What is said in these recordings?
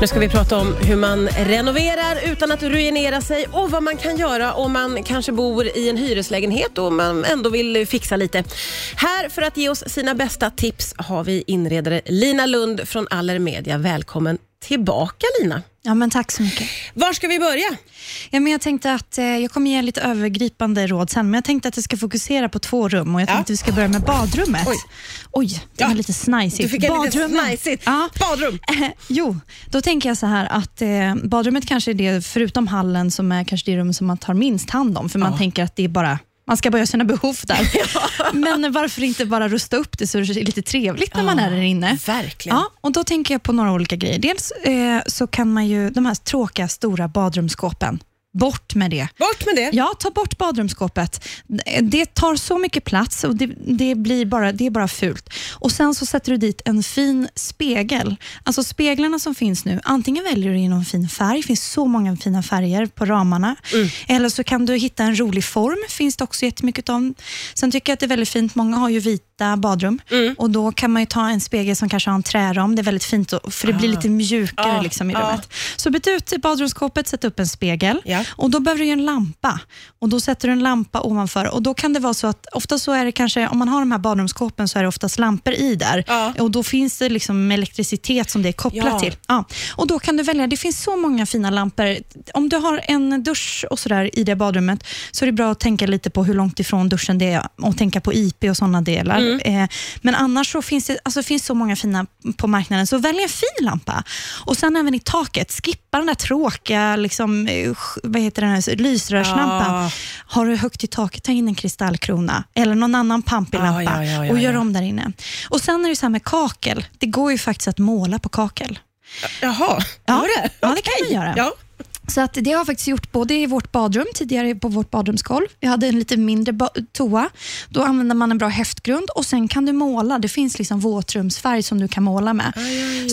Nu ska vi prata om hur man renoverar utan att ruinera sig och vad man kan göra om man kanske bor i en hyreslägenhet och man ändå vill fixa lite. Här för att ge oss sina bästa tips har vi inredare Lina Lund från Allermedia. Välkommen tillbaka Lina. Ja, men tack så mycket. Var ska vi börja? Ja, men jag tänkte att eh, jag kommer ge lite övergripande råd sen, men jag tänkte att jag ska fokusera på två rum och jag tänkte Ja. att vi ska börja med badrummet. Oj. Oj, det Ja. var lite snajsigt. Du fick lite Badrummet. snajsigt. Ja. Badrum. Eh, Jo, då tänker jag så här att eh, badrummet kanske är det, förutom hallen, som är kanske det rum som man tar minst hand om, för man tänker att det är bara man ska börja sina behov där. Men varför inte bara rusta upp det så det är lite trevligt när man är där inne? Verkligen. Ja, och då tänker jag på några olika grejer. Dels eh, så kan man ju, de här tråkiga stora badrumsskåpen, bort med det. Bort med det. Ja, ta bort badrumsskåpet. Det tar så mycket plats och det, det, blir bara, det är bara fult. Och Sen så sätter du dit en fin spegel. Alltså speglarna som finns nu, antingen väljer du in en fin färg, det finns så många fina färger på ramarna. Eller så kan du hitta en rolig form, finns det också jättemycket om. Sen tycker jag att det är väldigt fint, många har ju vita badrum och då kan man ju ta en spegel som kanske har en träram. Det är väldigt fint, för det blir lite mjukare Ah, liksom i ah. rummet. Så byt ut badrumsskåpet, sätt upp en spegel. Ja. Och Då behöver du en lampa. Och Då sätter du en lampa ovanför. Och Då kan det vara så att ofta så är det kanske, om man har de här badrumsskåpen så är det oftast lampor i där. Ja. Och Då finns det liksom elektricitet som det är kopplat Ja. till. Ja. Och Då kan du välja, det finns så många fina lampor. Om du har en dusch och sådär i det badrummet så är det bra att tänka lite på hur långt ifrån duschen det är och tänka på IP och sådana delar. Mm. Eh, men annars så finns det, alltså, finns så många fina på marknaden, så välj en fin lampa. Och sen även i taket, skippa den där tråkiga liksom, eh, vad heter den här, lysrörslampan. Ja. Har du högt i taket, ta in en kristallkrona eller någon annan pampig lampa ja, ja, och gör om där inne. Och Sen är det så här med kakel. Det går ju faktiskt att måla på kakel. Jaha, Ja. Det? Ja, det kan man göra. Ja. Så att det har faktiskt gjort både i vårt badrum, tidigare på vårt badrumsgolv. Vi hade en lite mindre toa. Då använder man en bra häftgrund och sen kan du måla. Det finns liksom våtrumsfärg som du kan måla med.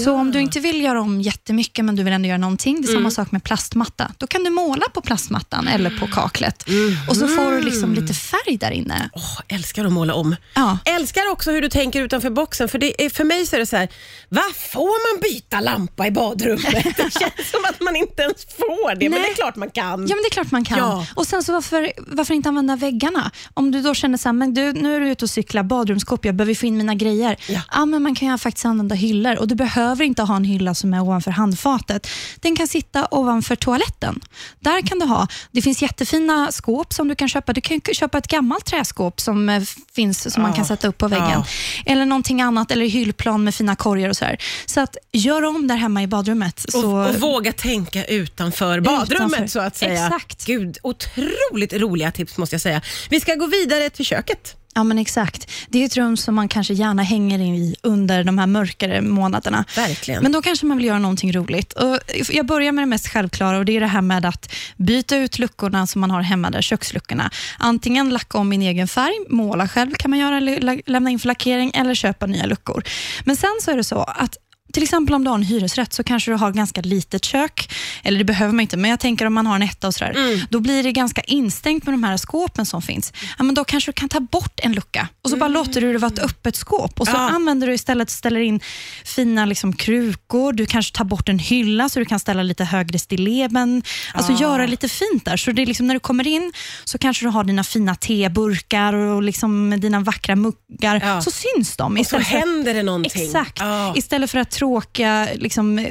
Så om du inte vill göra om jättemycket men du vill ändå göra någonting, det är samma sak med plastmatta. Då kan du måla på plastmattan eller på kaklet. Och så får du liksom lite färg där inne. Åh, älskar att måla om. Ja. Älskar också hur du tänker utanför boxen. För, det är, för mig så är det så här, vad får man byta lampa i badrummet? Det känns som att man inte ens får det, men Nej. det är klart man kan. Ja, men det är klart man kan. Ja. Och sen så varför, varför inte använda väggarna? Om du då känner så här, men du, nu är du ute och cyklar, badrumsskåp, jag behöver få in mina grejer. Ja. men man kan ju faktiskt använda hyllor och du behöver inte ha en hylla som är ovanför handfatet. Den kan sitta ovanför toaletten. Där kan du ha, det finns jättefina skåp som du kan köpa. Du kan köpa ett gammalt träskåp som eh, finns som man Ja. kan sätta upp på väggen. Ja. Eller någonting annat, eller hyllplan med fina korgar och så här. Så att gör om där hemma i badrummet. Så, Och, och våga tänka utanför badrummet Utanför. så att säga. Exakt. Gud, otroligt roliga tips måste jag säga. Vi ska gå vidare till köket. Ja, men exakt. Det är ett rum som man kanske gärna hänger i under de här mörkare månaderna. Verkligen. Men då kanske man vill göra någonting roligt. Och jag börjar med det mest självklara och det är det här med att byta ut luckorna som man har hemma, där, köksluckorna. Antingen lacka om min egen färg, måla själv kan man göra, lämna in för lackering eller köpa nya luckor. Men sen så är det så att till exempel om du har en hyresrätt så kanske du har ganska litet kök, eller det behöver man inte, men jag tänker om man har en etta och sådär, då blir det ganska instängt med de här skåpen som finns. Ja, men då kanske du kan ta bort en lucka bara låter du det vara ett öppet skåp och så Ja. använder du istället ställer in fina liksom, krukor, du kanske tar bort en hylla så du kan ställa lite högre stilleben, alltså göra lite fint där. Så det är liksom, när du kommer in så kanske du har dina fina teburkar och liksom dina vackra muggar, Ja. så syns de. Och så att- händer det någonting. Exakt, Ja. istället för att tråkiga liksom,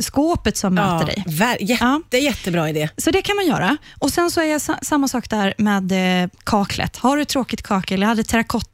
skåpet som möter Ja, dig. jätte, Ja. Jättebra idé. Så det kan man göra. Och Sen så är sa- samma sak där med eh, kaklet. Har du tråkigt kakel, jag hade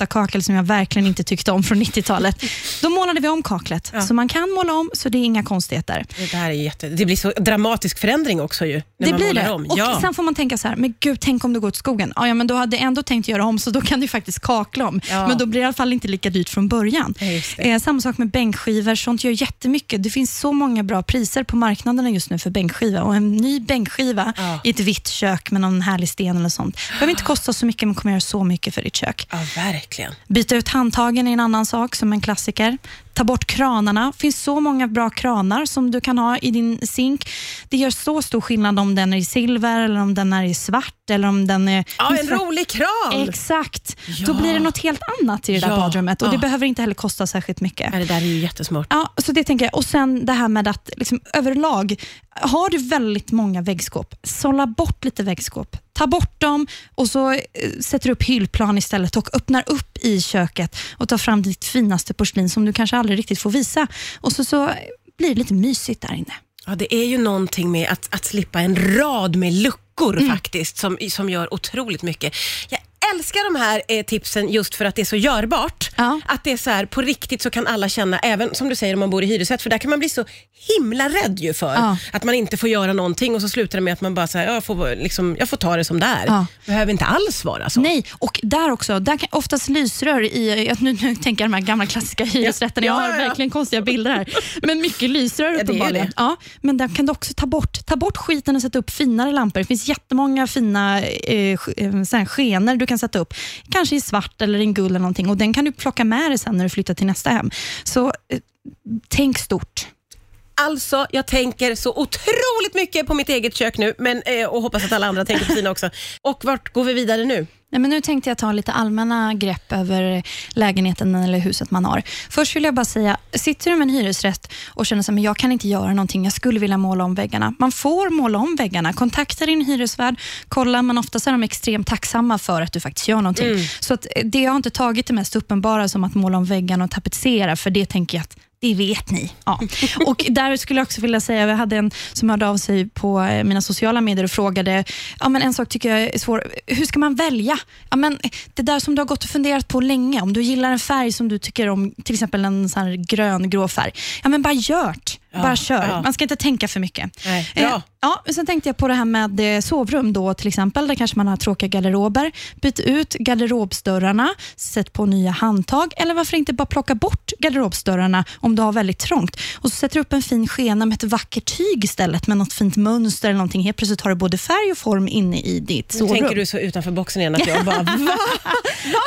terrakottakakel som jag verkligen inte tyckte om från 90-talet, då målade vi om kaklet. Så man kan måla om, så det är inga konstigheter. Det, här är jätte, det blir så dramatisk förändring också ju. När det blir målar det. om. Och ja. Sen får man tänka så här, men gud, tänk om du går till skogen. Ja, ja, men då hade jag ändå tänkt göra om, så då kan du faktiskt kakla om. Ja. Men då blir det i alla fall inte lika dyrt från början. Ja, det. Eh, samma sak med bänkskivor, sånt gör jättemycket. Det finns så många bra priser på marknaden just nu för bänkskiva. Och en ny bänkskiva Ja. i ett vitt kök med någon härlig sten eller sånt. Det behöver inte kosta så mycket, men kommer göra så mycket för ditt kök. ja, verkligen. Byta ut handtagen är en annan sak, som en klassiker. Ta bort kranarna. Det finns så många bra kranar som du kan ha i din zink. det gör så stor skillnad om den är i silver, eller om den är i svart, eller om den är... Ja, en rolig kran! Exakt. Ja. Då blir det något helt annat i det där Ja. badrummet och det Ja. behöver inte heller kosta särskilt mycket. Ja, det där är ju jättesmart. Ja, så det tänker jag. Och sen det här med att liksom, överlag, har du väldigt många väggskåp, sålla bort lite väggskåp. Ta bort dem och så eh, sätter du upp hyllplan istället och öppnar upp i köket och tar fram ditt finaste porslin som du kanske aldrig riktigt får visa. Och så, så blir det lite mysigt där inne. Ja, det är ju någonting med att, att slippa en rad med luckor Mm. faktiskt, som, som gör otroligt mycket. Jag älskar de här eh, tipsen just för att det är så görbart. Ja. Att det är så här, på riktigt så kan alla känna, även som du säger om man bor i hyresrätt, för där kan man bli så himla rädd ju för Ja. att man inte får göra någonting och så slutar det med att man bara säger, jag, får, liksom, jag får ta det som det är. Ja. behöver inte alls vara så. Nej, och där också, där kan oftast lysrör i, nu, nu tänker jag de här gamla klassiska hyresrätterna, jag Ja, har verkligen konstiga bilder här. Men mycket lysrör uppenbarligen. Ja, men där kan du också ta bort, ta bort skiten och sätta upp finare lampor. Det finns jättemånga fina eh, eh, så här skenor du kan sätta upp. Kanske i svart eller i en guld eller någonting och den kan du plocka med dig sen när du flyttar till nästa hem. Så eh, tänk stort. Alltså, jag tänker så otroligt mycket på mitt eget kök nu men, eh, och hoppas att alla andra tänker på sina också. Och vart går vi vidare nu? Nej, men nu tänkte jag ta lite allmänna grepp över lägenheten eller huset man har. Först vill jag bara säga, sitter du med en hyresrätt och känner att jag kan inte göra någonting, jag skulle vilja måla om väggarna. Man får måla om väggarna. Kontakta din hyresvärd, kolla, men oftast är de extremt tacksamma för att du faktiskt gör någonting. Så att eh, det har inte tagit det mest uppenbara som att måla om väggarna och tapetsera, för det tänker jag att det vet ni. Ja. Och där skulle jag också vilja säga, vi hade en som hörde av sig på eh, mina sociala medier och frågade, ja, men en sak tycker jag är svår, hur ska man välja? Ja, men det där som du har gått och funderat på länge, om du gillar en färg som du tycker om, till exempel en sån här grön-grå färg, ja, men bara gör det. Ja, Bara kör. ja. Man ska inte tänka för mycket. Nej. Eh, ja, sen tänkte jag på det här med eh, sovrum då till exempel. Där kanske man har tråkiga garderober. Byt ut garderobsdörrarna, sätt på nya handtag eller varför inte bara plocka bort garderobsdörrarna om du har väldigt trångt. Och så sätter du upp en fin skena med ett vackert tyg istället med något fint mönster eller någonting. Helt plötsligt har du både färg och form inne i ditt Nu sovrum. tänker du så utanför boxen igen att jag bara, va?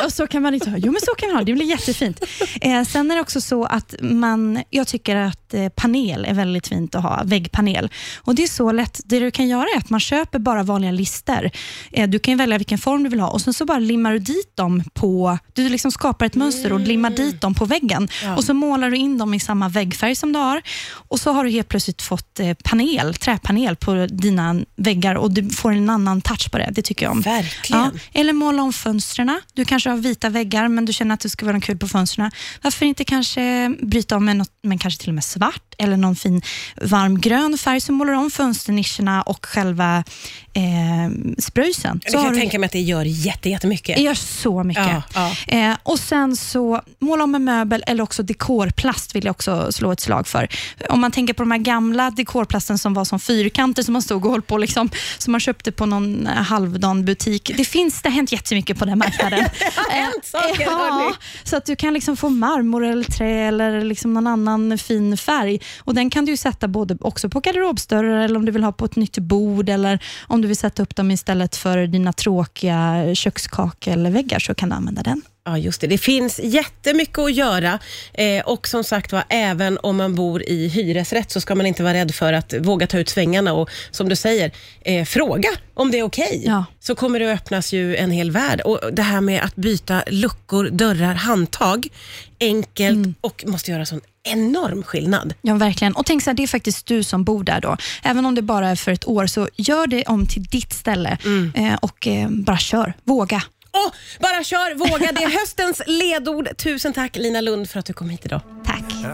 Och så kan man inte ha. Jo, men så kan man ha. Det blir jättefint. Eh, sen är det också så att man, jag tycker att eh, panel är väldigt fint att ha, väggpanel. Och Det är så lätt. Det du kan göra är att man köper bara vanliga lister. Eh, du kan välja vilken form du vill ha och sen så bara limmar du dit dem på, du liksom skapar ett mönster och limmar dit dem på väggen. Ja. Och så målar du in dem i samma väggfärg som du har och så har du helt plötsligt fått eh, panel, träpanel på dina väggar och du får en annan touch på det. Det tycker jag om. Verkligen. Ja, eller måla om fönstren. Du kanske har vita väggar, men du känner att det ska vara kul på fönstren. Varför inte kanske bryta om med något, men kanske till och med svart eller någon fin varm grön färg som målar om fönsternischerna och själva eh, spröjsen. Jag Så kan har du- tänka mig att det gör jätte, jättemycket. det gör så mycket. Ja, ja. Eh, och Sen så måla om en möbel eller också dekorplast vill jag också slå ett slag för. Om man tänker på de här gamla dekorplasten som var som fyrkanter som man stod och höll på, liksom, som man köpte på någon eh, halvdan butik. Det finns, det har hänt jättemycket på den marknaden. har hänt saker, ja, hörni. så att du kan liksom få marmor eller trä eller liksom någon annan fin färg. Och Den kan du sätta både också på garderobsdörrar eller om du vill ha på ett nytt bord eller om du vill sätta upp dem istället för dina tråkiga kökskakelväggar så kan du använda den. Ja, just det. Det finns jättemycket att göra eh, och som sagt var, även om man bor i hyresrätt så ska man inte vara rädd för att våga ta ut svängarna och som du säger, eh, fråga om det är okej. Ja. Så kommer det öppnas ju en hel värld. Och Det här med att byta luckor, dörrar, handtag, enkelt Mm. och måste göra sån enorm skillnad. Ja, verkligen. Och tänk så här, det är faktiskt du som bor där då. Även om det bara är för ett år, så gör det om till ditt ställe eh, och eh, bara kör. Våga. Oh, bara kör, våga. Det är höstens ledord. Tusen tack Lina Lund för att du kom hit idag. Tack.